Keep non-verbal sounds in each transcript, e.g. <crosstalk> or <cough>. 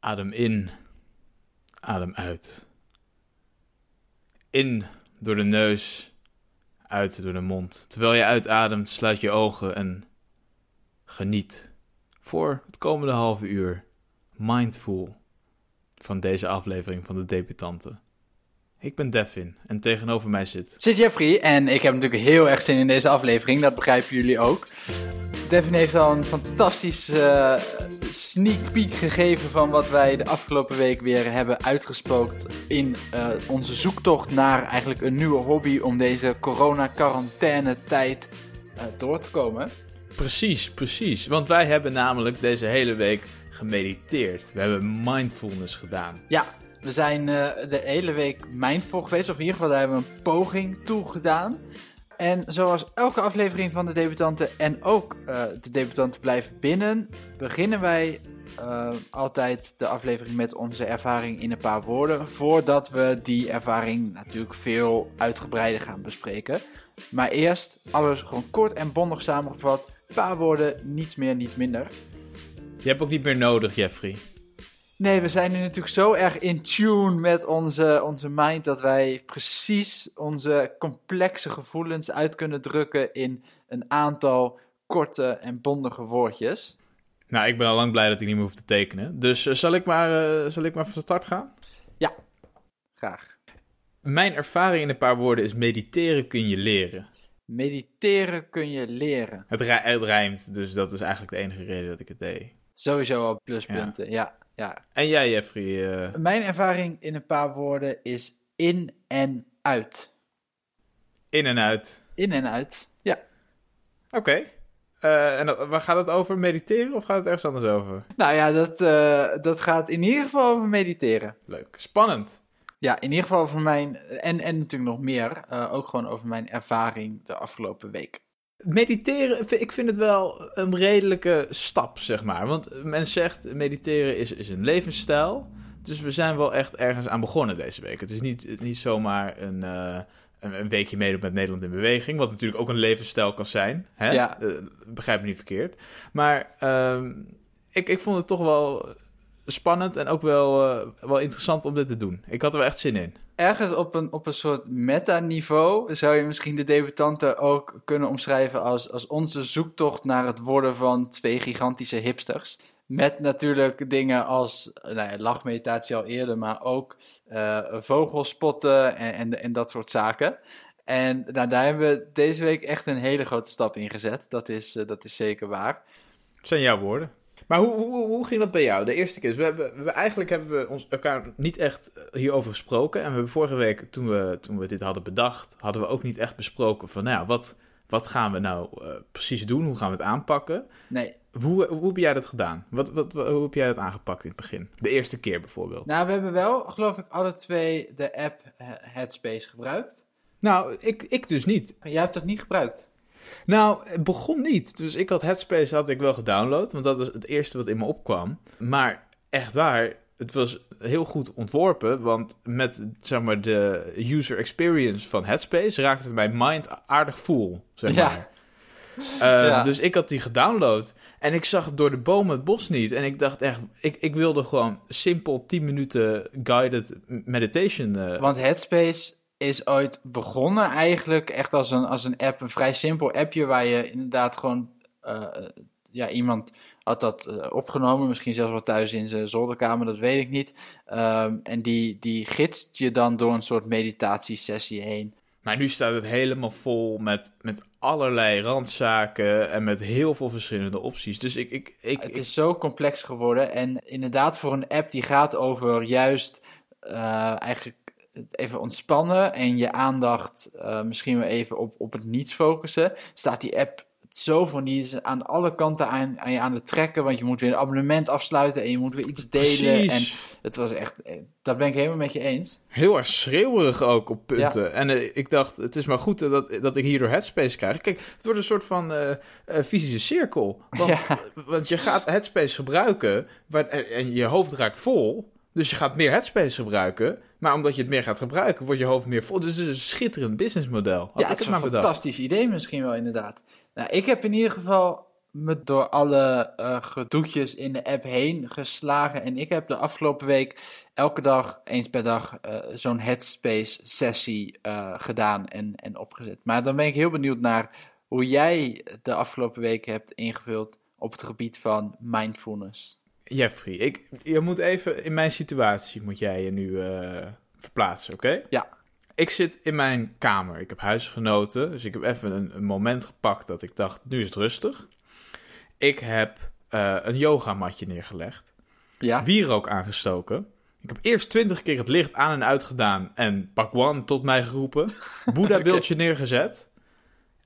Adem in, adem uit. In door de neus, uit door de mond. Terwijl je uitademt, sluit je ogen en geniet voor het komende halve uur mindful van deze aflevering van de debutanten. Ik ben Devin en tegenover mij zit. Zit Jeffrey en ik heb natuurlijk heel erg zin in deze aflevering, dat begrijpen jullie ook. Devin heeft al een fantastische eh, sneak peek gegeven van wat wij de afgelopen week weer hebben uitgespookt in uh, onze zoektocht naar eigenlijk een nieuwe hobby om deze corona-quarantaine tijd uh, door te komen. Precies, precies. Want wij hebben namelijk deze hele week gemediteerd. We hebben mindfulness gedaan. Ja, we zijn uh, de hele week mindful geweest, of in ieder geval daar hebben we een poging toe gedaan. En zoals elke aflevering van de debutanten en ook uh, de debutanten blijven binnen, beginnen wij uh, altijd de aflevering met onze ervaring in een paar woorden. Voordat we die ervaring natuurlijk veel uitgebreider gaan bespreken. Maar eerst alles gewoon kort en bondig samengevat. Een paar woorden, niets meer, niets minder. Je hebt ook niet meer nodig, Jeffrey. Nee, we zijn nu natuurlijk zo erg in tune met onze, onze mind dat wij precies onze complexe gevoelens uit kunnen drukken in een aantal korte en bondige woordjes. Nou, ik ben al lang blij dat ik niet meer hoef te tekenen. Dus uh, zal, ik maar, uh, zal ik maar van start gaan? Ja, graag. Mijn ervaring in een paar woorden is mediteren kun je leren. Mediteren kun je leren. Het, het rijmt, dus dat is eigenlijk de enige reden dat ik het deed. Sowieso al pluspunten, ja. ja, ja. En jij, Jeffrey? Uh... Mijn ervaring in een paar woorden is in en uit. In en uit? In en uit, ja. Oké. Okay. Uh, en waar gaat het over? Mediteren of gaat het ergens anders over? Nou ja, dat, uh, dat gaat in ieder geval over mediteren. Leuk. Spannend. Ja, in ieder geval over mijn. En, en natuurlijk nog meer. Ook gewoon over mijn ervaring de afgelopen week. Mediteren, ik vind het wel een redelijke stap, zeg maar. Want men zegt mediteren is, is een levensstijl. Dus we zijn wel echt ergens aan begonnen deze week. Het is niet, niet zomaar een, uh, een, weekje meedoen met Nederland in beweging. Wat natuurlijk ook een levensstijl kan zijn. Hè? Ja. Uh, begrijp me niet verkeerd. Maar uh, ik, ik vond het toch wel spannend en ook wel, uh, wel interessant om dit te doen. Ik had er wel echt zin in. Ergens op een, op een soort meta-niveau zou je misschien de debutanten ook kunnen omschrijven als, als onze zoektocht naar het worden van twee gigantische hipsters. Met natuurlijk dingen als nou ja, lachmeditatie al eerder, maar ook uh, vogelspotten en, en, en dat soort zaken. En nou, daar hebben we deze week echt een hele grote stap in gezet. Dat is, uh, dat is zeker waar. Het zijn jouw woorden. Maar hoe, hoe, hoe ging dat bij jou? De eerste keer. Dus we hebben, we, eigenlijk hebben we ons, elkaar niet echt hierover gesproken. En we hebben vorige week, toen we, toen we dit hadden bedacht, hadden we ook niet echt besproken van, nou ja, wat, wat gaan we nou uh, precies doen? Hoe gaan we het aanpakken? Nee. Hoe, hoe heb jij dat gedaan? Wat, wat, hoe heb jij dat aangepakt in het begin? De eerste keer bijvoorbeeld. Nou, we hebben wel, geloof ik, alle twee de app Headspace gebruikt. Nou, ik, ik dus niet. Jij hebt dat niet gebruikt? Nou, het begon niet. Dus ik had Headspace had ik wel gedownload, want dat was het eerste wat in me opkwam. Maar echt waar, het was heel goed ontworpen, want met zeg maar de user experience van Headspace raakte mijn mind aardig full, zeg maar. Ja. Uh, ja. Dus ik had die gedownload en ik zag door de bomen het bos niet. En ik dacht echt, ik, ik wilde gewoon simpel 10 minuten guided meditation. Uh, want Headspace is ooit begonnen eigenlijk echt als een, als een app, een vrij simpel appje waar je inderdaad gewoon, uh, ja, iemand had dat uh, opgenomen, misschien zelfs wel thuis in zijn zolderkamer, dat weet ik niet. Um, en die, die gidst je dan door een soort meditatiesessie heen. Maar nu staat het helemaal vol met, met allerlei randzaken en met heel veel verschillende opties. Dus ik, ik, ik, het is zo complex geworden en inderdaad voor een app die gaat over juist uh, eigenlijk even ontspannen en je aandacht uh, misschien weer even op, op het niets focussen, staat die app zo van die is aan alle kanten aan, aan je aan het trekken, want je moet weer een abonnement afsluiten en je moet weer iets delen. Precies. En het was echt, dat ben ik helemaal met je eens. Heel erg schreeuwerig ook op punten. Ja. En uh, ik dacht, het is maar goed dat, dat ik hierdoor Headspace krijg. Kijk, het wordt een soort van uh, uh, fysische cirkel. Want, ja. want je gaat Headspace gebruiken waar, en je hoofd raakt vol. Dus je gaat meer Headspace gebruiken. Maar omdat je het meer gaat gebruiken, wordt je hoofd meer vol. Dus het is een schitterend businessmodel. Ja, het is een fantastisch idee misschien wel inderdaad. Nou, ik heb in ieder geval me door alle uh, gedoetjes in de app heen geslagen. En ik heb de afgelopen week elke dag, eens per dag, uh, zo'n Headspace sessie uh, gedaan en, en opgezet. Maar dan ben ik heel benieuwd naar hoe jij de afgelopen week hebt ingevuld op het gebied van mindfulness. Jeffrey, ik, je moet even in mijn situatie moet jij je nu verplaatsen, oké? Ja. Ik zit in mijn kamer. Ik heb huisgenoten. Dus ik heb even een, een moment gepakt dat ik dacht, nu is het rustig. Ik heb uh, een yogamatje neergelegd. Ja. Wierook aangestoken. Ik heb eerst twintig keer het licht aan en uit gedaan en Pakwan tot mij geroepen. <laughs> Boeddha-beeldje okay. neergezet.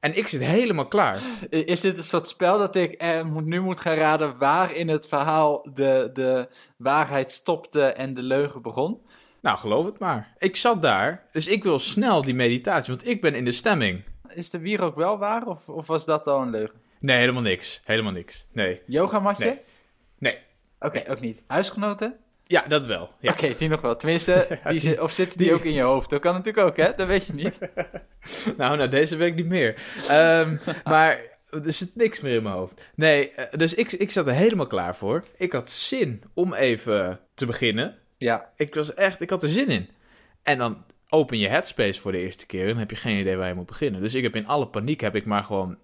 En ik zit helemaal klaar. Is dit een soort spel dat ik eh, nu moet gaan raden waar in het verhaal de, de waarheid stopte en de leugen begon? Nou, geloof het maar. Ik zat daar, dus ik wil snel die meditatie, want ik ben in de stemming. Is de wier ook wel waar, of, of was dat al een leugen? Nee, helemaal niks. Helemaal niks. Nee. Yogamatje? Nee. nee. Oké, ook niet. Huisgenoten? Ja, dat wel. Ja. Oké, die nog wel. Tenminste, <laughs> die zit, of zitten die, die, ook in je hoofd? Dat kan natuurlijk ook, hè? Dat weet je niet. <laughs> nou, nou, deze week niet meer. Um, <laughs> maar er zit niks meer in mijn hoofd. Nee, dus ik, ik zat er helemaal klaar voor. Ik had zin om even te beginnen. Ja. Ik was echt, ik had er zin in. En dan open je Headspace voor de eerste keer en dan heb je geen idee waar je moet beginnen. Dus ik heb in alle paniek heb ik maar gewoon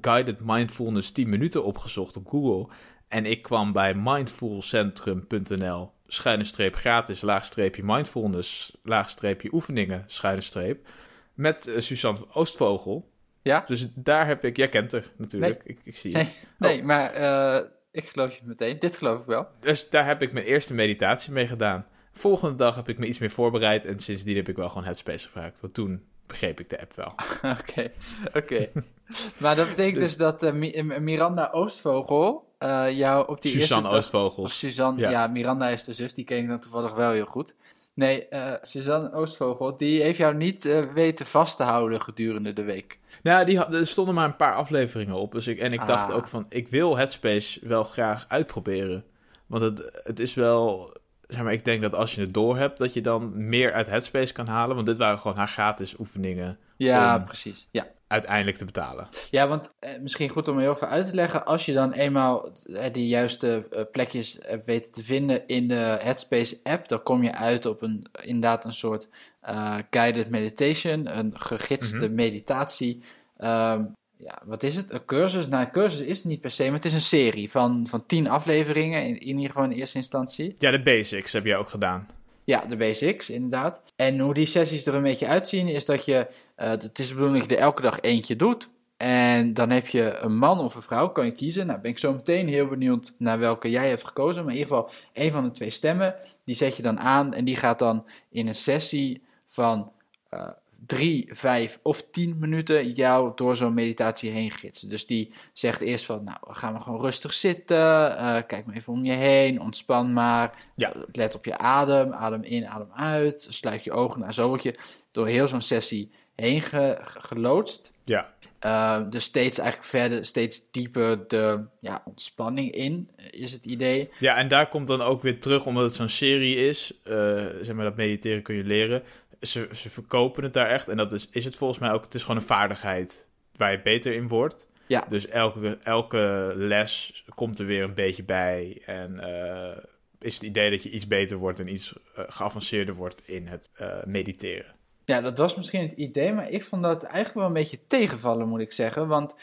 guided mindfulness 10 minuten opgezocht op Google. En ik kwam bij mindfulcentrum.nl schuine streep gratis, laagstreepje mindfulness, laagstreepje oefeningen, schuine streep. Met uh, Suzanne Oostvogel. Ja? Dus daar heb ik, jij kent haar natuurlijk, nee. ik, ik zie je. Nee, nee oh. maar uh, ik geloof je meteen. Dit geloof ik wel. Dus daar heb ik mijn eerste meditatie mee gedaan. Volgende dag heb ik me iets meer voorbereid en sindsdien heb ik wel gewoon Headspace gebruikt. Want toen begreep ik de app wel. <laughs> Oké, oké. maar dat betekent dus, dus dat uh, Miranda Oostvogel uh, jou op die Suzanne eerste Oostvogel. Of Suzanne, ja. ja. Miranda is de zus, die ken ik dan toevallig wel heel goed. Nee, uh, Suzanne Oostvogel, die heeft jou niet uh, weten vast te houden gedurende de week. Nou, die had, er stonden maar een paar afleveringen op. Dus ik, en ik ah. dacht ook van, ik wil Headspace wel graag uitproberen. Want het, het is wel, zeg maar, ik denk dat als je het door hebt, dat je dan meer uit Headspace kan halen. Want dit waren gewoon haar gratis oefeningen. Ja, precies. Ja. Uiteindelijk te betalen. Ja, want eh, misschien goed om heel veel uit te leggen. Als je dan eenmaal eh, die juiste uh, plekjes hebt weten te vinden in de Headspace app, dan kom je uit op een, inderdaad een soort uh, guided meditation, een gegidste mm -hmm. meditatie. Um, ja, wat is het? Een cursus? Nou, een cursus is het niet per se, maar het is een serie van, van tien afleveringen, in, in ieder geval in eerste instantie. Ja, de basics heb jij ook gedaan. Ja, de basics, inderdaad. En hoe die sessies er een beetje uitzien, is dat je, uh, het is de bedoeling dat je er elke dag eentje doet. En dan heb je een man of een vrouw, kan je kiezen. Nou, ben ik zo meteen heel benieuwd naar welke jij hebt gekozen. Maar in ieder geval, een van de twee stemmen, die zet je dan aan. En die gaat dan in een sessie van uh, drie, vijf of tien minuten jou door zo'n meditatie heen gidsen. Dus die zegt eerst van, nou, gaan we gewoon rustig zitten, uh, kijk maar even om je heen, ontspan maar, ja. let op je adem, adem in, adem uit, sluit je ogen. Nou, zo word je door heel zo'n sessie heen ge geloodst. Ja. Uh, dus steeds eigenlijk verder, steeds dieper de ja, ontspanning in, is het idee. Ja, en daar komt dan ook weer terug, omdat het zo'n serie is, uh, zeg maar dat mediteren kun je leren, ze, ze verkopen het daar echt. En dat is, is het volgens mij ook. Het is gewoon een vaardigheid waar je beter in wordt. Ja. Dus elke, elke les komt er weer een beetje bij. En uh, is het idee dat je iets beter wordt en iets uh, geavanceerder wordt in het uh, mediteren. Ja, dat was misschien het idee, maar ik vond dat eigenlijk wel een beetje tegenvallen, moet ik zeggen. Want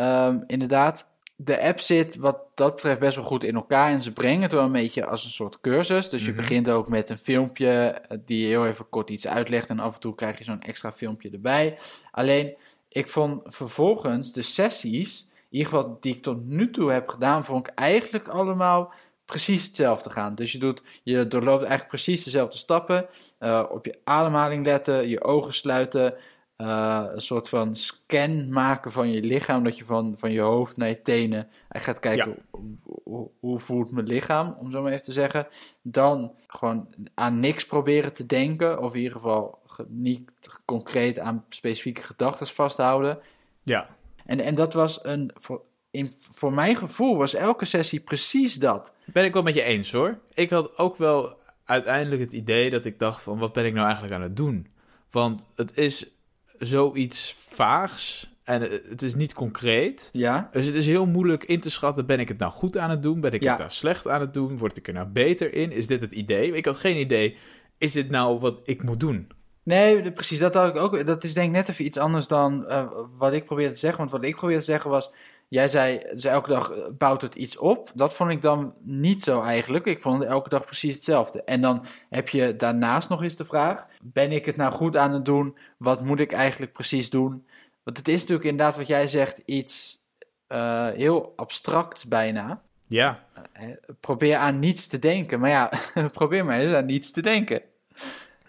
um, inderdaad, de app zit wat dat betreft best wel goed in elkaar. En ze brengen het wel een beetje als een soort cursus. Dus je mm -hmm. begint ook met een filmpje die je heel even kort iets uitlegt. En af en toe krijg je zo'n extra filmpje erbij. Alleen, ik vond vervolgens de sessies, in ieder geval die ik tot nu toe heb gedaan, vond ik eigenlijk allemaal precies hetzelfde gaan. Dus je, doet, je doorloopt eigenlijk precies dezelfde stappen. Uh, op je ademhaling letten, je ogen sluiten. Uh, een soort van scan maken van je lichaam, dat je van, van je hoofd naar je tenen en gaat kijken ja. hoe, hoe, hoe, voelt mijn lichaam, om zo maar even te zeggen. Dan gewoon aan niks proberen te denken, of in ieder geval niet concreet aan specifieke gedachten vasthouden. Ja. En, en dat was een, voor, in, voor mijn gevoel was elke sessie precies dat. Ben ik wel met je eens hoor. Ik had ook wel uiteindelijk het idee dat ik dacht van wat ben ik nou eigenlijk aan het doen? Want het is zoiets vaags En het is niet concreet. Ja. Dus het is heel moeilijk in te schatten: ben ik het nou goed aan het doen? Ben ik Ja. het nou slecht aan het doen? Word ik er nou beter in? Is dit het idee? Ik had geen idee. Is dit nou wat ik moet doen? Nee, precies. Dat, had ik ook, dat is denk ik net even iets anders dan eh, wat ik probeerde te zeggen. Want wat ik probeerde te zeggen was... Jij zei, dus elke dag eh, bouwt het iets op. Dat vond ik dan niet zo eigenlijk. Ik vond het elke dag precies hetzelfde. En dan heb je daarnaast nog eens de vraag... Ben ik het nou goed aan het doen? Wat moet ik eigenlijk precies doen? Want het is natuurlijk inderdaad wat jij zegt iets eh, heel abstracts bijna. Ja, Eh, Probeer aan niets te denken. Maar ja, <laughs> probeer maar eens aan niets te denken.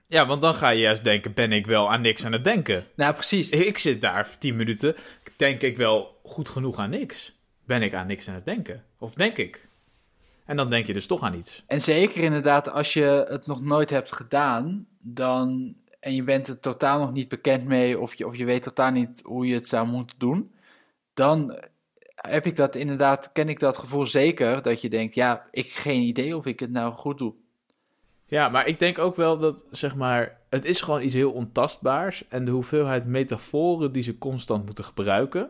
ja want dan ga je juist denken: ben ik wel aan niks aan het denken? Nou, precies. Ik zit daar tien minuten. Denk ik wel goed genoeg aan niks? Ben ik aan niks aan het denken? Of denk ik? En dan denk je dus toch aan iets. En zeker inderdaad, als je het nog nooit hebt gedaan, dan, en je bent er totaal nog niet bekend mee, of je, of je weet totaal niet hoe je het zou moeten doen, dan heb ik dat inderdaad, ken ik dat gevoel zeker, dat je denkt, ja, ik heb geen idee of ik het nou goed doe. Ja, maar ik denk ook wel dat, zeg maar, het is gewoon iets heel ontastbaars. En de hoeveelheid metaforen die ze constant moeten gebruiken,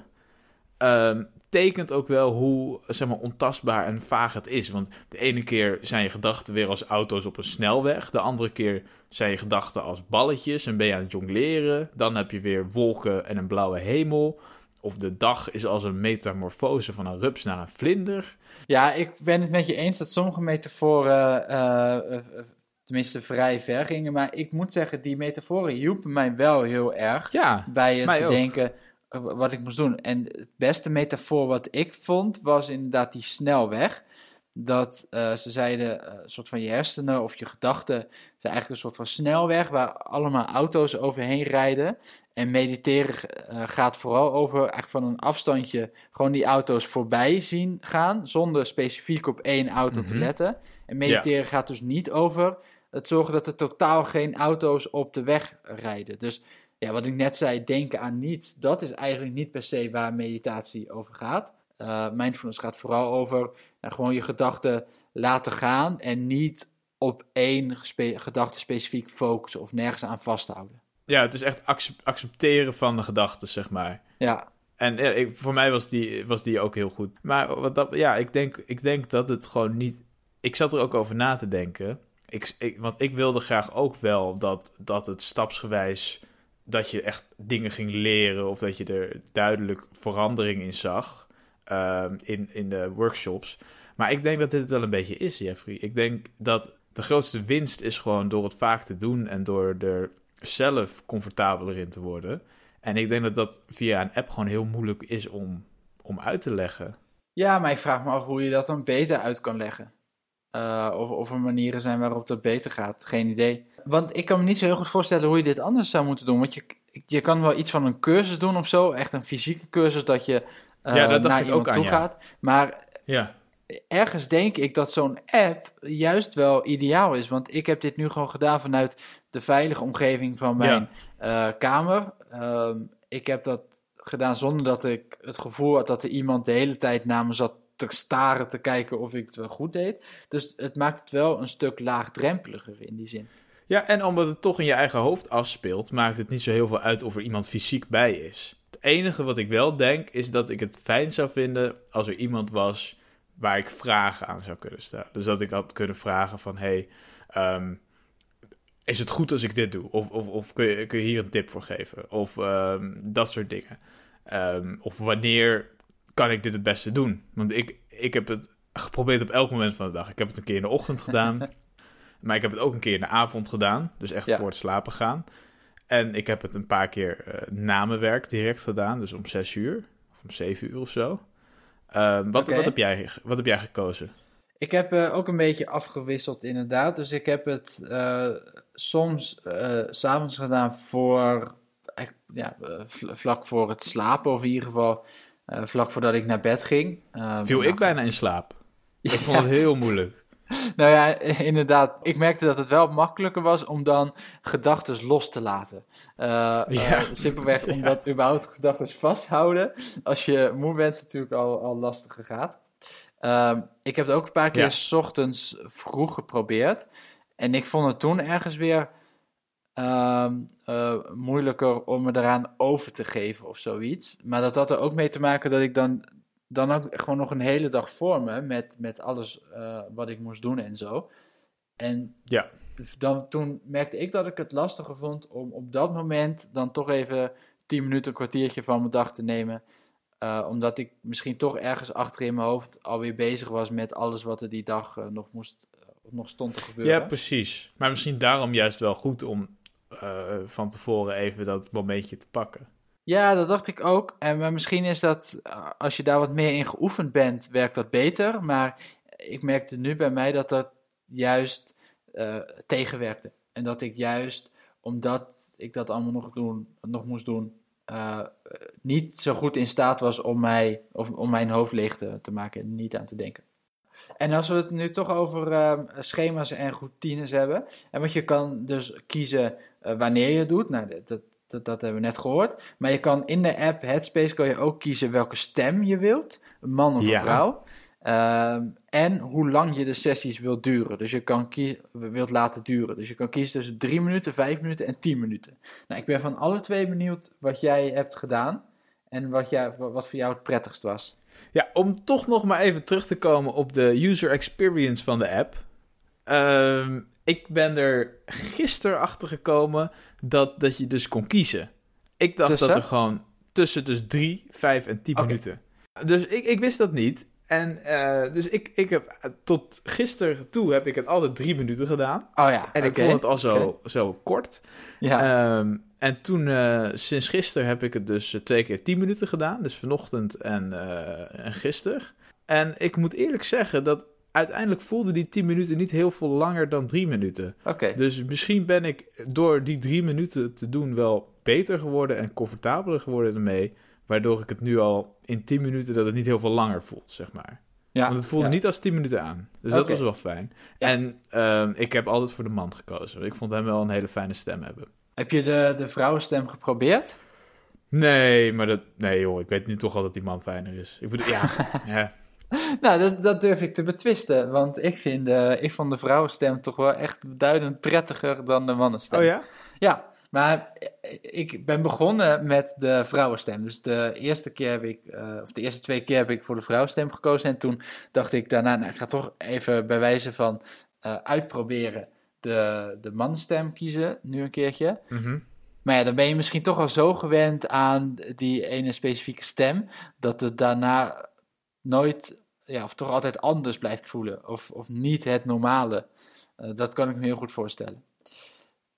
ehm, tekent ook wel hoe, zeg maar, ontastbaar en vaag het is. Want de ene keer zijn je gedachten weer als auto's op een snelweg. De andere keer zijn je gedachten als balletjes en ben je aan het jongleren. Dan heb je weer wolken en een blauwe hemel. Of de dag is als een metamorfose van een rups naar een vlinder. Ja, ik ben het met je eens dat sommige metaforen, eh, eh, eh, tenminste vrij ver gingen, maar ik moet zeggen, die metaforen hielpen mij wel heel erg. Ja, bij het ook. Eh, wat ik moest doen. En het beste metafoor wat ik vond, was inderdaad die snelweg. Dat eh, ze zeiden, eh, een soort van je hersenen of je gedachten zijn eigenlijk een soort van snelweg waar allemaal auto's overheen rijden. En mediteren gaat vooral over eigenlijk van een afstandje gewoon die auto's voorbij zien gaan, zonder specifiek op één auto te Mhm. letten. En mediteren gaat dus niet over het zorgen dat er totaal geen auto's op de weg rijden. Dus ja, wat ik net zei, denken aan niets, dat is eigenlijk niet per se waar meditatie over gaat. Eh mindfulness gaat vooral over nou, gewoon je gedachten laten gaan en niet op één spe- gedachte specifiek focussen of nergens aan vasthouden. ja het is echt accep- accepteren van de gedachten, zeg maar. Ja, En ja, ik, voor mij was die, was die ook heel goed. Maar wat dat, ja, ik denk, ik denk dat het gewoon niet. Ik zat er ook over na te denken. Ik, ik, want ik wilde graag ook wel dat, dat het stapsgewijs. Dat je echt dingen ging leren. of dat je er duidelijk verandering in zag. ehm, in, in de workshops. Maar ik denk dat dit het wel een beetje is, Jeffrey. Ik denk dat de grootste winst is gewoon door het vaak te doen. en door er zelf comfortabeler in te worden. En ik denk dat dat via een app gewoon heel moeilijk is om, om uit te leggen. ja maar ik vraag me af hoe je dat dan beter uit kan leggen. Eh, of, of er manieren zijn waarop dat beter gaat. Geen idee. Want ik kan me niet zo heel goed voorstellen hoe je dit anders zou moeten doen. Want je, je kan wel iets van een cursus doen of zo. Echt een fysieke cursus dat je eh, Ja, dat dacht naar iemand ook aan, toe ja. gaat. Maar Ja, ergens denk ik dat zo'n app juist wel ideaal is. Want ik heb dit nu gewoon gedaan vanuit de veilige omgeving van mijn eh, kamer. Ehm, ik heb dat gedaan zonder dat ik het gevoel had dat er iemand de hele tijd naar me zat te staren, te kijken of ik het wel goed deed. Dus het maakt het wel een stuk laagdrempeliger in die zin. Ja, en omdat het toch in je eigen hoofd afspeelt, maakt het niet zo heel veel uit of er iemand fysiek bij is. Het enige wat ik wel denk, is dat ik het fijn zou vinden als er iemand was waar ik vragen aan zou kunnen stellen. Dus dat ik had kunnen vragen van, hey, ehm, is het goed als ik dit doe? Of, of, of kun, je, kun je hier een tip voor geven? Of ehm, dat soort dingen. Ehm, of wanneer kan ik dit het beste doen? Want ik, ik heb het geprobeerd op elk moment van de dag. Ik heb het een keer in de ochtend gedaan. <laughs> maar ik heb het ook een keer in de avond gedaan. Dus echt Ja. voor het slapen gaan. En ik heb het een paar keer eh, na mijn werk direct gedaan. Dus om zes uur. Of om zeven uur of zo. Ehm, wat, wat, heb jij, wat heb jij gekozen? Ik heb eh, ook een beetje afgewisseld inderdaad. Dus ik heb het eh, soms s s'avonds gedaan voor, ja, vl- vlak voor het slapen. Of in ieder geval vlak voordat ik naar bed ging. Eh, Viel ik bijna in slaap. <laughs> Ik vond het heel moeilijk. <laughs> Nou ja, <laughs> inderdaad. Ik merkte dat het wel makkelijker was om dan gedachten los te laten. Eh, Ja. eh, simpelweg <laughs> Ja. omdat überhaupt gedachten vasthouden, als je moe bent, natuurlijk al, al lastiger gaat. Ehm, ik heb het ook een paar keer s ochtends vroeg geprobeerd. En ik vond het toen ergens weer ehm, eh, moeilijker om me eraan over te geven of zoiets. Maar dat had er ook mee te maken dat ik dan, dan ook gewoon nog een hele dag voor me met, met alles eh, wat ik moest doen en zo. En Ja. dan, toen merkte ik dat ik het lastiger vond om op dat moment dan toch even 10 minuten, een kwartiertje van mijn dag te nemen. Eh, omdat ik misschien toch ergens achter in mijn hoofd alweer bezig was met alles wat er die dag eh, nog, moest, nog stond te gebeuren. Ja, precies. Maar misschien daarom juist wel goed om van tevoren even dat momentje te pakken. Ja, dat dacht ik ook. En misschien is dat, eh, als je daar wat meer in geoefend bent, werkt dat beter. Maar ik merkte nu bij mij dat dat juist eh, tegenwerkte. En dat ik juist, omdat ik dat allemaal nog, doen, nog moest doen, eh, niet zo goed in staat was om, mij, of, om mijn hoofd leeg te, te maken en niet aan te denken. En als we het nu toch over eh, schema's en routines hebben. En want je kan dus kiezen wanneer je doet. Nou, dat, dat, dat hebben we net gehoord. Maar je kan in de app Headspace kan je ook kiezen welke stem je wilt. Een man of een Ja. vrouw. Ehm, en hoe lang je de sessies wilt duren. Dus je kan kiezen, wilt laten duren. Dus je kan kiezen tussen 3 minuten, 5 minuten en 10 minuten. Nou, ik ben van alle twee benieuwd wat jij hebt gedaan. En wat, jij, wat voor jou het prettigst was. Ja, om toch nog maar even terug te komen op de user experience van de app. Ehm, ik ben er gisteren achter gekomen dat, dat je dus kon kiezen. Ik dacht Tussen? dat er gewoon tussen dus 3, 5 en 10 Oké. minuten. Dus ik, ik wist dat niet. En eh, dus ik, ik heb eh, tot gisteren toe heb ik het altijd drie minuten gedaan. Oh ja, En ik vond het al zo, zo kort. Ja, Ehm, en toen, eh, sinds gisteren heb ik het dus twee keer 10 minuten gedaan. Dus vanochtend en, en gisteren. En ik moet eerlijk zeggen dat uiteindelijk voelde die 10 minuten niet heel veel langer dan 3 minuten. oké. Dus misschien ben ik door die 3 minuten te doen wel beter geworden en comfortabeler geworden ermee. Waardoor ik het nu al in 10 minuten dat het niet heel veel langer voelt, zeg maar. Ja, Want het voelde ja. niet als 10 minuten aan. Dus dat was wel fijn. Ja. En ehm, ik heb altijd voor de man gekozen. Ik vond hem wel een hele fijne stem hebben. Heb je de, de vrouwenstem geprobeerd? Nee, maar dat... Nee joh, ik weet nu toch al dat die man fijner is. Ik bedoel, ja, <laughs> ja. <laughs> Nou, dat, dat durf ik te betwisten. Want ik, vind, eh, ik vond de vrouwenstem toch wel echt beduidend prettiger dan de mannenstem. Oh ja? Ja, maar ik ben begonnen met de vrouwenstem. Dus de eerste keer heb ik, eh, of de eerste twee keer heb ik voor de vrouwenstem gekozen. En toen dacht ik daarna, nou, ik ga toch even bij wijze van eh, uitproberen de, de mannenstem kiezen, nu een keertje. Mhm. Maar ja, dan ben je misschien toch al zo gewend aan die ene specifieke stem, dat het daarna nooit, ja, of toch altijd anders blijft voelen. Of, of niet het normale. Eh, dat kan ik me heel goed voorstellen.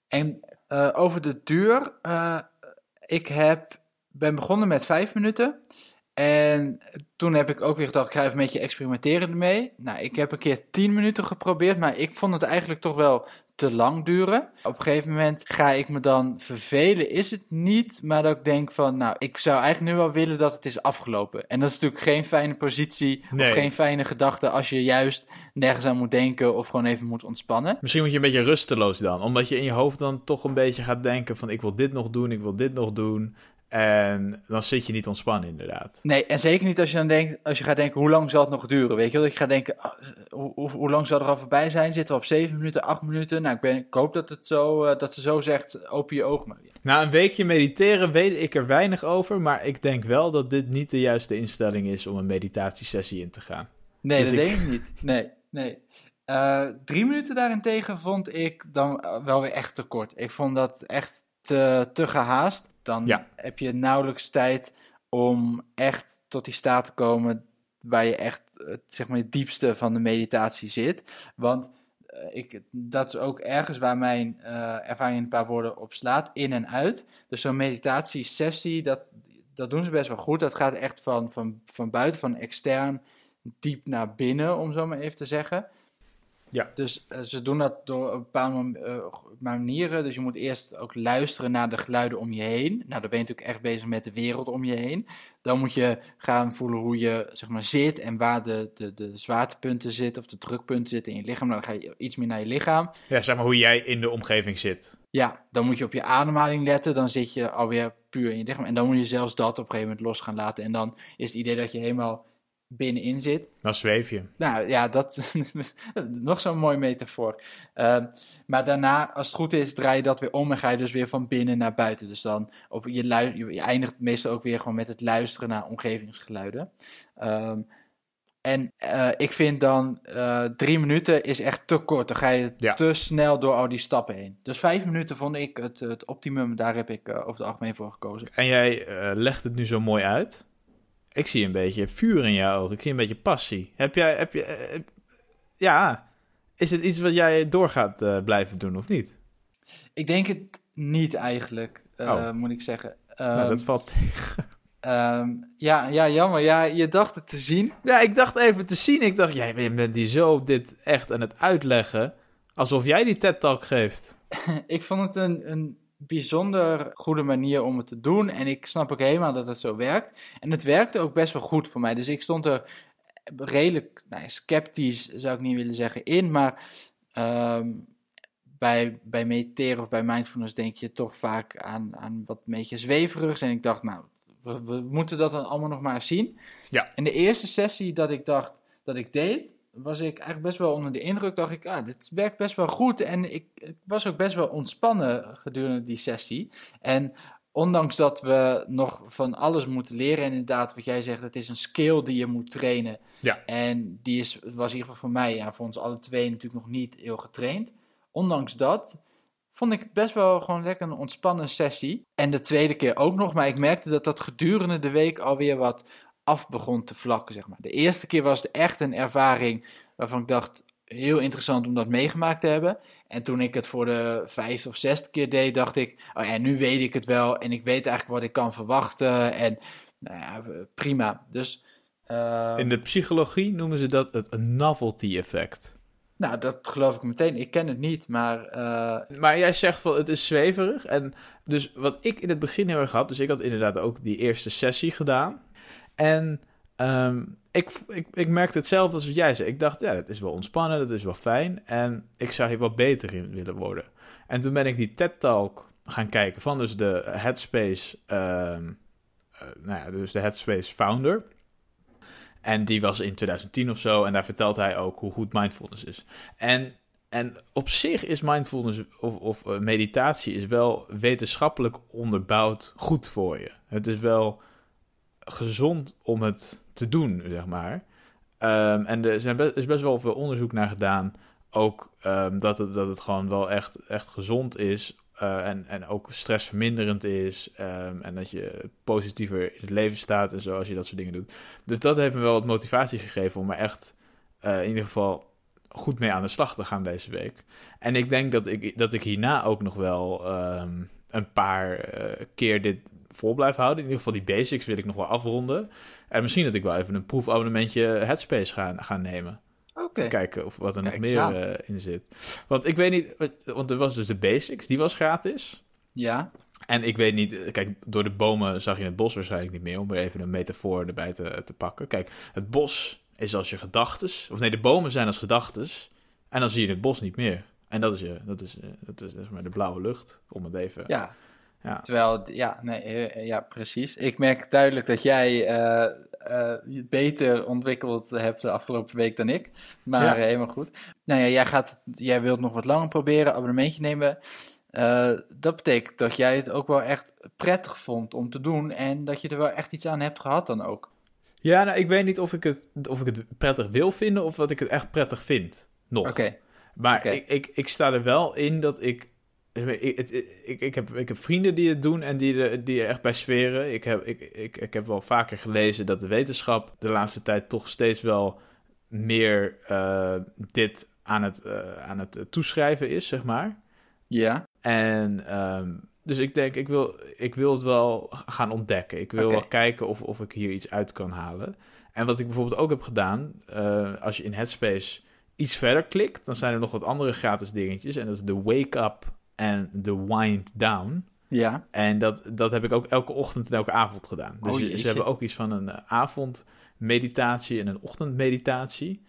En eh, over de duur, eh, ik heb, ben begonnen met vijf minuten. En toen heb ik ook weer gedacht, ik ga even een beetje experimenteren ermee. Nou, ik heb een keer 10 minuten geprobeerd, maar ik vond het eigenlijk toch wel te lang duren. Op een gegeven moment ga ik me dan vervelen, is het niet, maar dat ik denk van, nou, ik zou eigenlijk nu wel willen dat het is afgelopen. En dat is natuurlijk geen fijne positie Nee. of geen fijne gedachte als je juist nergens aan moet denken of gewoon even moet ontspannen. Misschien word je een beetje rusteloos dan. Omdat je in je hoofd dan toch een beetje gaat denken van... ik wil dit nog doen, ik wil dit nog doen. En dan zit je niet ontspannen inderdaad. Nee, en zeker niet als je dan denkt, als je gaat denken, hoe lang zal het nog duren? Weet je wel, dat je gaat denken, ah, hoe, hoe, hoe lang zal er al voorbij zijn? Zitten we op 7 minuten, 8 minuten? Nou, ik, ben, ik hoop dat, het zo, eh, dat ze zo zegt, open je ogen maar weer. Na een weekje mediteren weet ik er weinig over... maar ik denk wel dat dit niet de juiste instelling is om een meditatiesessie in te gaan. Nee, Dus dat ik- denk ik niet. Nee, nee. Eh, drie minuten daarentegen vond ik dan wel weer echt te kort. Ik vond dat echt te, te gehaast. Dan Ja. heb je nauwelijks tijd om echt tot die staat te komen waar je echt het, zeg maar, het diepste van de meditatie zit. Want eh, ik, dat is ook ergens waar mijn eh, ervaring in een paar woorden op slaat, in en uit. Dus zo'n meditatiesessie, dat, dat doen ze best wel goed. Dat gaat echt van, van, van buiten, van extern, diep naar binnen, om zo maar even te zeggen. Ja. Dus eh, ze doen dat door een bepaalde eh, manieren. Dus je moet eerst ook luisteren naar de geluiden om je heen. Nou, dan ben je natuurlijk echt bezig met de wereld om je heen. Dan moet je gaan voelen hoe je zeg maar, zit en waar de, de, de zwaartepunten zitten of de drukpunten zitten in je lichaam. Nou, dan ga je iets meer naar je lichaam. Ja, zeg maar hoe jij in de omgeving zit. Ja, dan moet je op je ademhaling letten. Dan zit je alweer puur in je lichaam. En dan moet je zelfs dat op een gegeven moment los gaan laten. En dan is het idee dat je helemaal binnenin zit. Dan zweef je. Nou ja, dat <laughs> nog zo'n mooi metafoor. Uh, maar daarna, als het goed is, draai je dat weer om en ga je dus weer van binnen naar buiten. Dus dan, op, je, je eindigt meestal ook weer gewoon met het luisteren naar omgevingsgeluiden. Um, en uh, ik vind dan uh, drie minuten is echt te kort. Dan ga je ja. te snel door al die stappen heen. Dus vijf minuten vond ik het, het optimum. Daar heb ik uh, over het algemeen voor gekozen. En jij legt het nu zo mooi uit. Ik zie een beetje vuur in jouw ogen. Ik zie een beetje passie. Heb jij, heb je, ja, is het iets wat jij doorgaat uh, blijven doen of niet? Ik denk het niet eigenlijk, uh, oh. moet ik zeggen. Um, nou, dat valt tegen. Um, ja, ja, jammer. Ja, je dacht het te zien. Ja, ik dacht even te zien. Ik dacht, jij bent die zo dit echt aan het uitleggen. Alsof jij die TED-talk geeft. <laughs> ik vond het een, een bijzonder goede manier om het te doen. En ik snap ook helemaal dat het zo werkt. En het werkte ook best wel goed voor mij. Dus ik stond er redelijk nou, sceptisch, zou ik niet willen zeggen, in. Maar um, bij, bij mediteren of bij mindfulness denk je toch vaak aan, aan wat een beetje zweverigs. En ik dacht, nou, we, we, moeten dat dan allemaal nog maar zien. Ja. In de eerste sessie dat ik dacht dat ik deed, was ik eigenlijk best wel onder de indruk. Dacht ik, ah, dit werkt best wel goed. En ik, ik was ook best wel ontspannen gedurende die sessie. En ondanks dat we nog van alles moeten leren, en inderdaad, wat jij zegt, het is een skill die je moet trainen. Ja. En die is, was in ieder geval voor mij, ja, voor ons alle twee natuurlijk nog niet heel getraind. Ondanks dat vond ik het best wel gewoon lekker een ontspannen sessie. En de tweede keer ook nog, maar ik merkte dat dat gedurende de week alweer wat af begon te vlakken, zeg maar. De eerste keer was het echt een ervaring waarvan ik dacht, heel interessant om dat meegemaakt te hebben. En toen ik het voor de vijfde of zesde keer deed, dacht ik, oh ja, nu weet ik het wel en ik weet eigenlijk wat ik kan verwachten en nou ja, prima. Dus... Uh... In de psychologie noemen ze dat het novelty effect. Nou, dat geloof ik meteen. Ik ken het niet, maar... Uh... Maar jij zegt wel, het is zweverig. En dus wat ik in het begin heel erg had... Dus ik had inderdaad ook die eerste sessie gedaan. En um, ik, ik, ik merkte hetzelfde als wat jij zei. Ik dacht, ja, dat is wel ontspannen, dat is wel fijn. En ik zou hier wat beter in willen worden. En toen ben ik die TED-talk gaan kijken van dus de Headspace... Uh, uh, nou ja, dus de Headspace founder... En die was in 2010 of zo. En daar vertelt hij ook hoe goed mindfulness is. En, en op zich is mindfulness of, of uh, meditatie is wel wetenschappelijk onderbouwd goed voor je. Het is wel gezond om het te doen, zeg maar. Um, en er zijn is best wel veel onderzoek naar gedaan. Ook um, dat, het, dat het gewoon wel echt, echt gezond is uh, en, en ook stressverminderend is. Um, en dat je positiever in het leven staat en zo als je dat soort dingen doet. Dus dat heeft me wel wat motivatie gegeven om er echt uh, in ieder geval goed mee aan de slag te gaan deze week. En ik denk dat ik, dat ik hierna ook nog wel een paar uh, keer dit vol blijf houden. In ieder geval die basics wil ik nog wel afronden. En misschien dat ik wel even een proefabonnementje Headspace ga, gaan nemen. Okay. Kijken of wat er nog meer uh, in zit. Want ik weet niet, want er was dus de basics, die was gratis. Ja. En ik weet niet, kijk, door de bomen zag je het bos waarschijnlijk niet meer, om er even een metafoor erbij te, te pakken. Kijk, het bos is als je gedachtes, of nee, de bomen zijn als gedachtes, en dan zie je het bos niet meer. En dat is, je, dat is, eh, dat is, dat is maar de blauwe lucht, om het even... Ja, ja. Terwijl, ja, nee, eh, ja, precies. Ik merk duidelijk dat jij uh, beter ontwikkeld hebt de afgelopen week dan ik. Maar helemaal goed. Nou ja, jij, gaat, jij wilt nog wat langer proberen, abonnementje nemen. dat betekent dat jij het ook wel echt prettig vond om te doen en dat je er wel echt iets aan hebt gehad dan ook. Ja, nou, ik weet niet of ik het, of ik het prettig wil vinden of dat ik het echt prettig vind. Nog. Oké. Maar Ik, ik, ik sta er wel in dat ik ik, ik, ik, heb, ik heb vrienden die het doen en die, er, die er echt bij sferen. Ik heb, ik, ik, ik heb wel vaker gelezen dat de wetenschap de laatste tijd toch steeds wel meer uh, dit aan het, uh, aan het toeschrijven is, zeg maar. Ja. En um, dus ik denk, ik wil, ik wil het wel gaan ontdekken. Ik wil okay. wel kijken of, of ik hier iets uit kan halen. En wat ik bijvoorbeeld ook heb gedaan, uh, als je in Headspace iets verder klikt, dan zijn er nog wat andere gratis dingetjes. En dat is de Wake Up en de Wind Down. Ja. En dat, dat heb ik ook elke ochtend en elke avond gedaan. Dus oh, ze hebben ook iets van een uh, avondmeditatie en een ochtendmeditatie.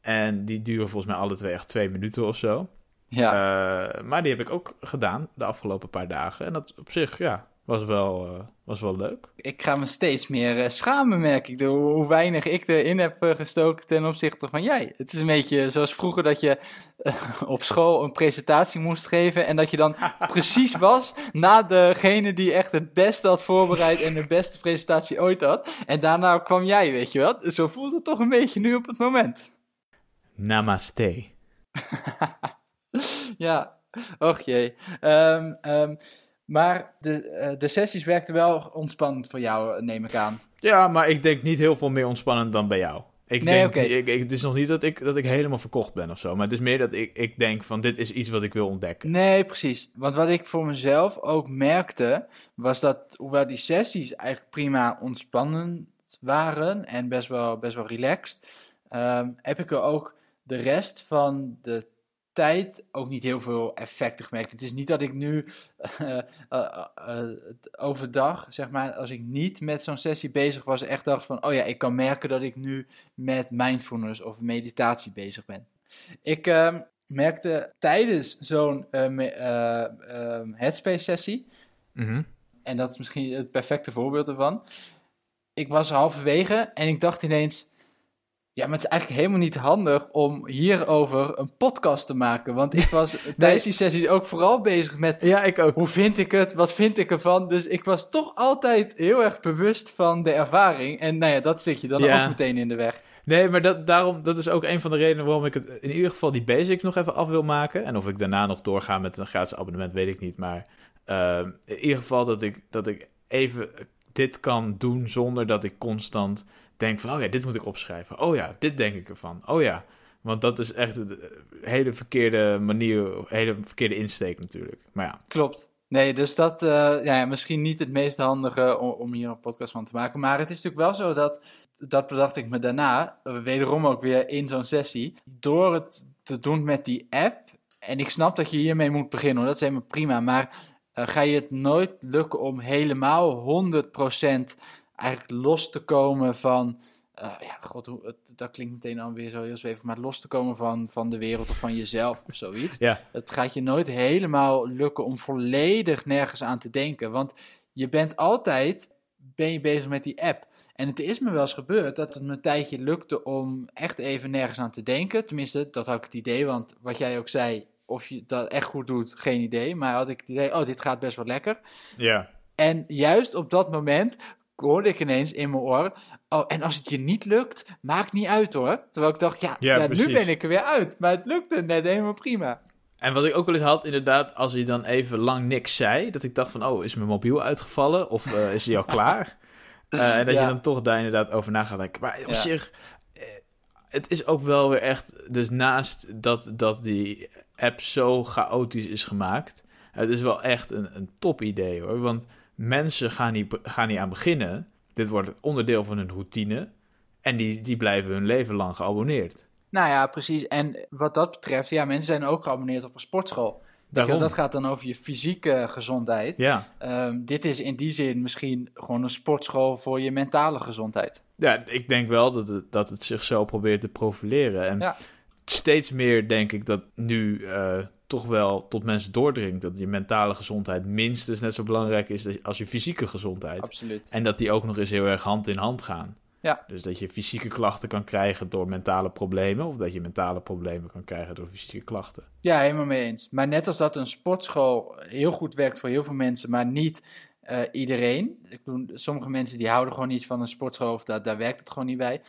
En die duren volgens mij alle twee echt twee minuten of zo. Ja. Uh, maar die heb ik ook gedaan de afgelopen paar dagen. En dat op zich, ja, was wel, uh, was wel leuk. Ik ga me steeds meer uh, schamen, merk ik. Hoe, hoe weinig ik erin heb uh, gestoken ten opzichte van jij. Het is een beetje zoals vroeger dat je <laughs> op school een presentatie moest geven. En dat je dan <laughs> precies was na degene die echt het beste had voorbereid en de beste presentatie ooit had. En daarna kwam jij, weet je wel. Zo voelt het toch een beetje nu op het moment. Namaste. <laughs> ja, och jee. Um, um, maar de, uh, de sessies werkten wel ontspannend voor jou, neem ik aan. Ja, maar ik denk niet heel veel meer ontspannend dan bij jou. Ik nee, denk, okay. ik, ik, het is nog niet dat ik, dat ik helemaal verkocht ben of zo. Maar het is meer dat ik, ik denk van dit is iets wat ik wil ontdekken. Nee, precies. Want wat ik voor mezelf ook merkte, was dat hoewel die sessies eigenlijk prima ontspannend waren en best wel, best wel relaxed, um, heb ik er ook de rest van de tijd ook niet heel veel effecten gemerkt. Het is niet dat ik nu uh, uh, uh, overdag, zeg maar, als ik niet met zo'n sessie bezig was, echt dacht van, oh ja, ik kan merken dat ik nu met mindfulness of meditatie bezig ben. Ik ehm, merkte tijdens zo'n ehm, headspace-sessie, mm -hmm. en dat is misschien het perfecte voorbeeld ervan, ik was halverwege en ik dacht ineens, ja, maar het is eigenlijk helemaal niet handig om hierover een podcast te maken. Want ik was <laughs> tijdens die sessies ook vooral bezig met... Ja, ik ook. Hoe vind ik het? Wat vind ik ervan? Dus ik was toch altijd heel erg bewust van de ervaring. En nou ja, dat zit je dan Ja. ook meteen in de weg. Nee, maar dat, daarom, dat is ook een van de redenen waarom ik het in ieder geval die basics nog even af wil maken. En of ik daarna nog doorga met een gratis abonnement, weet ik niet. Maar uh, in ieder geval dat ik, dat ik even dit kan doen zonder dat ik constant denk van... Oh ja, dit moet ik opschrijven. Oh ja, dit denk ik ervan. Oh ja, want dat is echt een hele verkeerde manier, hele verkeerde insteek natuurlijk. Maar ja. Klopt. Nee, dus dat uh, ja, misschien niet het meest handige om, hier een podcast van te maken. Maar het is natuurlijk wel zo dat, dat bedacht ik me daarna, uh, wederom ook weer in zo'n sessie, door het te doen met die app. En ik snap dat je hiermee moet beginnen, dat is helemaal prima. Maar ga je het nooit lukken om helemaal 100% eigenlijk los te komen van. Uh, ja, god, hoe, het, dat klinkt meteen dan weer zo heel zweven, maar los te komen van, van de wereld of van jezelf of zoiets. <laughs> Ja. Het gaat je nooit helemaal lukken om volledig nergens aan te denken, want je bent altijd ben je bezig met die app. En het is me wel eens gebeurd dat het me een tijdje lukte om echt even nergens aan te denken. Tenminste, dat had ik het idee, want wat jij ook zei, of je dat echt goed doet, geen idee. Maar had ik het idee, oh, dit gaat best wel lekker. Ja. En juist op dat moment hoorde ik ineens in mijn oor. Oh, en als het je niet lukt, maakt niet uit hoor. Terwijl ik dacht, ja, Ja, ja, nu ben ik er weer uit. Maar het lukte net helemaal prima. En wat ik ook wel eens had, inderdaad, als hij dan even lang niks zei, dat ik dacht van, oh, is mijn mobiel uitgevallen of eh, is hij al klaar? <laughs> Eh, en dat Ja. je dan toch daar inderdaad over na gaat denken. Maar op Ja. zich, eh, het is ook wel weer echt, dus naast dat, dat die app zo chaotisch is gemaakt, het is wel echt een, een top idee hoor. Want mensen gaan niet, gaan niet aan beginnen. Dit wordt onderdeel van hun routine. En die, die blijven hun leven lang geabonneerd. Nou ja, precies. En wat dat betreft, ja, mensen zijn ook geabonneerd op een sportschool. Daarom. Dat gaat dan over je fysieke gezondheid. Ja. Ehm, dit is in die zin misschien gewoon een sportschool voor je mentale gezondheid. Ja, ik denk wel dat het, dat het zich zo probeert te profileren. En Ja. Steeds meer denk ik dat nu eh, toch wel tot mensen doordringt dat je mentale gezondheid minstens net zo belangrijk is als je fysieke gezondheid. Absoluut. En dat die ook nog eens heel erg hand in hand gaan. Ja. Dus dat je fysieke klachten kan krijgen door mentale problemen, of dat je mentale problemen kan krijgen door fysieke klachten. Ja, helemaal mee eens. Maar net als dat een sportschool heel goed werkt voor heel veel mensen, maar niet eh, iedereen. Ik bedoel, sommige mensen die houden gewoon niet van een sportschool of daar, daar werkt het gewoon niet bij.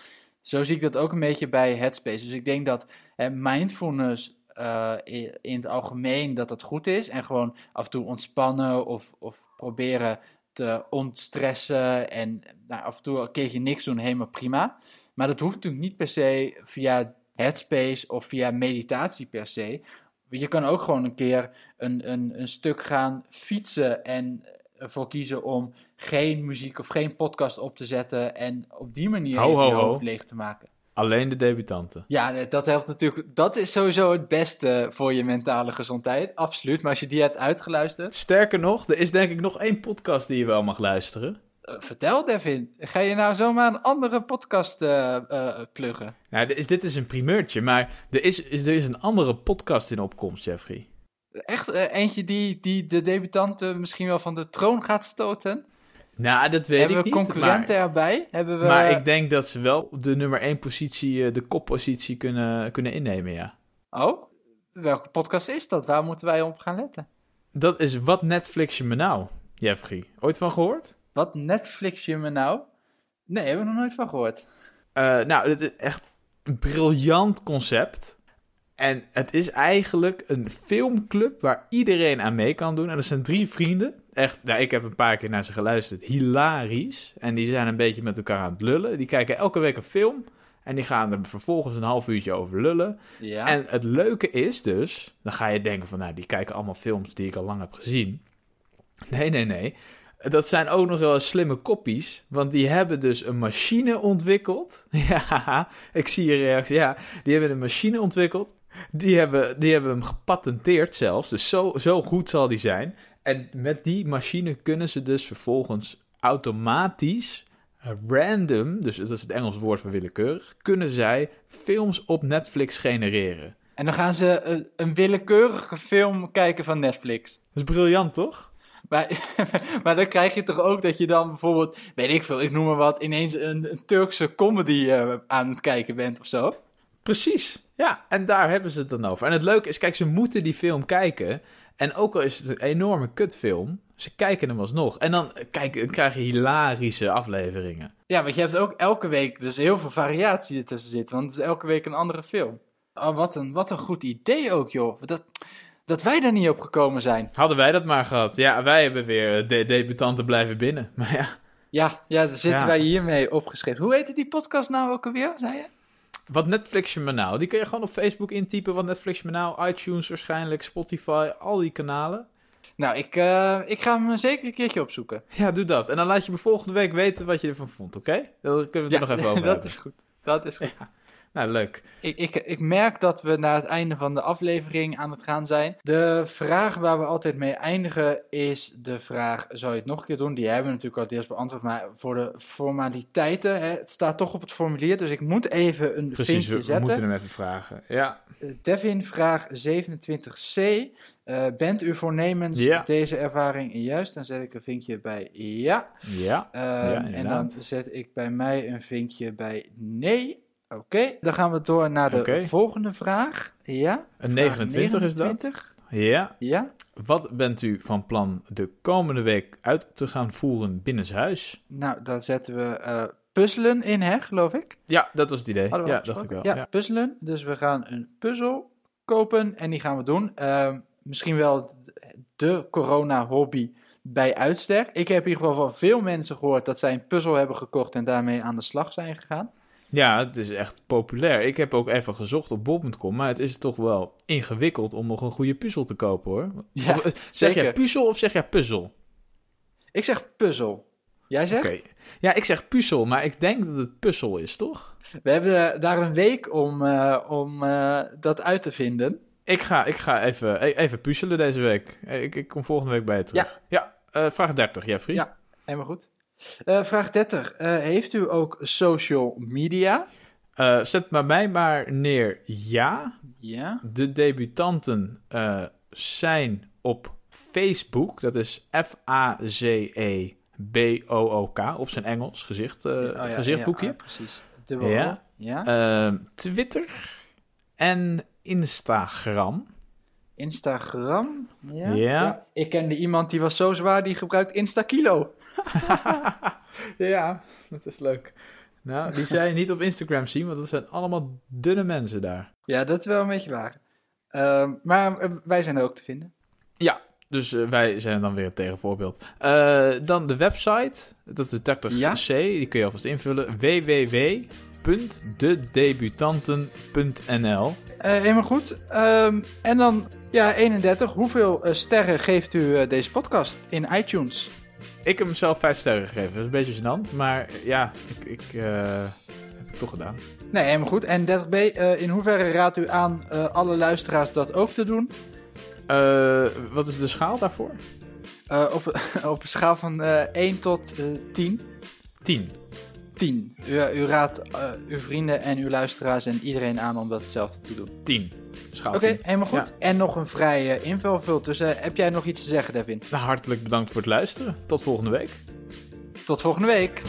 Zo zie ik dat ook een beetje bij Headspace. Dus ik denk dat mindfulness eh, in het algemeen dat dat goed is. En gewoon af en toe ontspannen of, of proberen te ontstressen. En nou, af en toe een keertje niks doen, helemaal prima. Maar dat hoeft natuurlijk niet per se via Headspace of via meditatie per se. Je kan ook gewoon een keer een, een, een stuk gaan fietsen en ervoor kiezen om geen muziek of geen podcast op te zetten en op die manier Ho, je ho. hoofd leeg te maken. Alleen de debutanten. Ja, dat helpt natuurlijk. Dat is sowieso het beste voor je mentale gezondheid. Absoluut. Maar als je die hebt uitgeluisterd, Sterker nog, er is denk ik nog één podcast die je wel mag luisteren. eh, vertel Devin. Ga je nou zomaar een andere podcast eh, eh, pluggen? Nou, dit is, dit is een primeurtje, maar er is, is, er is een andere podcast in opkomst, Jeffrey. Echt eentje die, die de debutanten misschien wel van de troon gaat stoten? Nou, dat weet Hebben ik we niet. concurrenten maar, erbij? Hebben we... maar ik denk dat ze wel de nummer 1 positie, eh, de koppositie kunnen, kunnen innemen, ja. Oh? Welke podcast is dat? Waar moeten wij op gaan letten? Dat is Wat Netflix je me nou, Jeffrey. Ooit van gehoord? Wat Netflix je me nou? Nee, hebben we nog nooit van gehoord. Uh, nou, het is echt een briljant concept. En het is eigenlijk een filmclub waar iedereen aan mee kan doen. En dat zijn drie vrienden. Echt, nou, ik heb een paar keer naar ze geluisterd. Hilarisch. En die zijn een beetje met elkaar aan het lullen. Die kijken elke week een film. En die gaan er vervolgens een half uurtje over lullen. Ja. En het leuke is dus, dan ga je denken van, nou, die kijken allemaal films die ik al lang heb gezien. Nee, nee, nee. Dat zijn ook nog wel eens slimme koppies, want die hebben dus een machine ontwikkeld. <laughs> Ja, ik zie je reactie. Ja, die hebben een machine ontwikkeld. Die hebben, die hebben hem gepatenteerd zelfs, dus zo, zo goed zal die zijn. En met die machine kunnen ze dus vervolgens automatisch random, dus dat is het Engels woord voor willekeurig, kunnen zij films op Netflix genereren. En dan gaan ze een, een willekeurige film kijken van Netflix. Dat is briljant, toch? Maar, <laughs> maar dan krijg je toch ook dat je dan bijvoorbeeld, weet ik veel, ik noem maar wat, ineens een, een Turkse comedy uh, aan het kijken bent of zo. Precies, ja. En daar hebben ze het dan over. En het leuke is, kijk, ze moeten die film kijken. En ook al is het een enorme kutfilm, ze kijken hem alsnog. En dan, kijk, dan krijg je hilarische afleveringen. Ja, want je hebt ook elke week dus heel veel variatie ertussen zitten. Want het is elke week een andere film. Oh, wat een, wat een goed idee ook, joh. Dat, dat wij daar niet op gekomen zijn. Hadden wij dat maar gehad. Ja, wij hebben weer de debutanten blijven binnen. <laughs> Maar ja. Ja, ja daar zitten ja. wij hiermee opgeschreven. Hoe heette die podcast nou ook alweer, zei je? Wat Netflix je me nou? Die kun je gewoon op Facebook intypen. Wat Netflix je me nou? iTunes waarschijnlijk, Spotify, al die kanalen. Nou, ik, uh, ik ga hem zeker een keertje opzoeken. Ja, doe dat. En dan laat je me volgende week weten wat je ervan vond, oké? Okay? Dan kunnen we het ja, er nog even over <laughs> dat hebben. is goed. Dat is goed. Ja. Nou, leuk. Ik, ik, ik merk dat we naar het einde van de aflevering aan het gaan zijn. De vraag waar we altijd mee eindigen is de vraag: zou je het nog een keer doen? Die hebben we natuurlijk al eerst beantwoord, maar voor de formaliteiten, hè, het staat toch op het formulier, dus ik moet even een Precies, vinkje we, we zetten. moeten hem even vragen. Ja. Uh, Devin, vraag 27c. Uh, bent u voornemens Ja. deze ervaring juist? Dan zet ik een vinkje bij ja. Ja. Ehm, Ja, en dan zet ik bij mij een vinkje bij nee. Oké, dan gaan we door naar de volgende vraag. Ja. Een Vraag 29 is dat? 29. Ja. Ja. Wat bent u van plan de komende week uit te gaan voeren binnenshuis? Nou, dan zetten we eh, puzzelen in, hè, geloof ik. Ja, dat was het idee. Hadden we Ja, dacht ik wel. Ja, Ja. puzzelen. Dus we gaan een puzzel kopen en die gaan we doen. Ehm, misschien wel de corona-hobby bij uitstek. Ik heb in ieder geval van veel mensen gehoord dat zij een puzzel hebben gekocht en daarmee aan de slag zijn gegaan. Ja, het is echt populair. Ik heb ook even gezocht op bol.com, maar het is toch wel ingewikkeld om nog een goede puzzel te kopen hoor. Ja, Of, eh, zeg jij puzzel of zeg jij puzzel? Ik zeg puzzel. Jij zegt? Ja, ik zeg puzzel, maar ik denk dat het puzzel is, toch? We hebben eh, daar een week om, eh, om dat uit te vinden. Ik ga, ik ga even, e- even puzzelen deze week. Ik, ik kom volgende week bij je terug. Ja, eh, vraag 30, Jeffrey. Ja. Helemaal goed. Eh, vraag 30. Eh, heeft u ook social media? Eh, zet bij mij maar neer ja. Ja. De debutanten eh, zijn op Facebook. Dat is F-A-Z-E-B-O-O-K. Op zijn Engels gezicht, eh, Oh ja, gezichtboekje. Ja, precies. Dubbel Ja. Ja. Ehm, Twitter en Instagram. Instagram. Ja. Ja. Ik kende iemand die was zo zwaar, die gebruikt Instakilo. <laughs> ja, dat is leuk. Nou, die <laughs> je niet op Instagram zien, want dat zijn allemaal dunne mensen daar. Ja, dat is wel een beetje waar. Ehm, maar eh, wij zijn er ook te vinden. Ja, dus eh, wij zijn dan weer het tegenvoorbeeld. Eh, dan de website, dat is 30C, Ja. die kun je alvast invullen. www.dedebutanten.nl Eh, helemaal goed. Ehm, en dan, ja, 31. Hoeveel eh, sterren geeft u eh, deze podcast in iTunes? Ik heb hem zelf 5 sterren gegeven, dat is een beetje gênant, maar ja, ik, ik heb het toch gedaan. Nee, helemaal goed. En 30b, eh, in hoeverre raadt u aan alle luisteraars dat ook te doen? Wat is de schaal daarvoor? Op, <laughs> op een schaal van eh 1 tot eh 10. 10. 10. U, u raadt eh, uw vrienden en uw luisteraars en iedereen aan om dat hetzelfde te doen. 10. Oké, helemaal goed. En nog een vrije invulvult. Dus heb jij nog iets te zeggen, Devin? Nou, hartelijk bedankt voor het luisteren. Tot volgende week. Tot volgende week.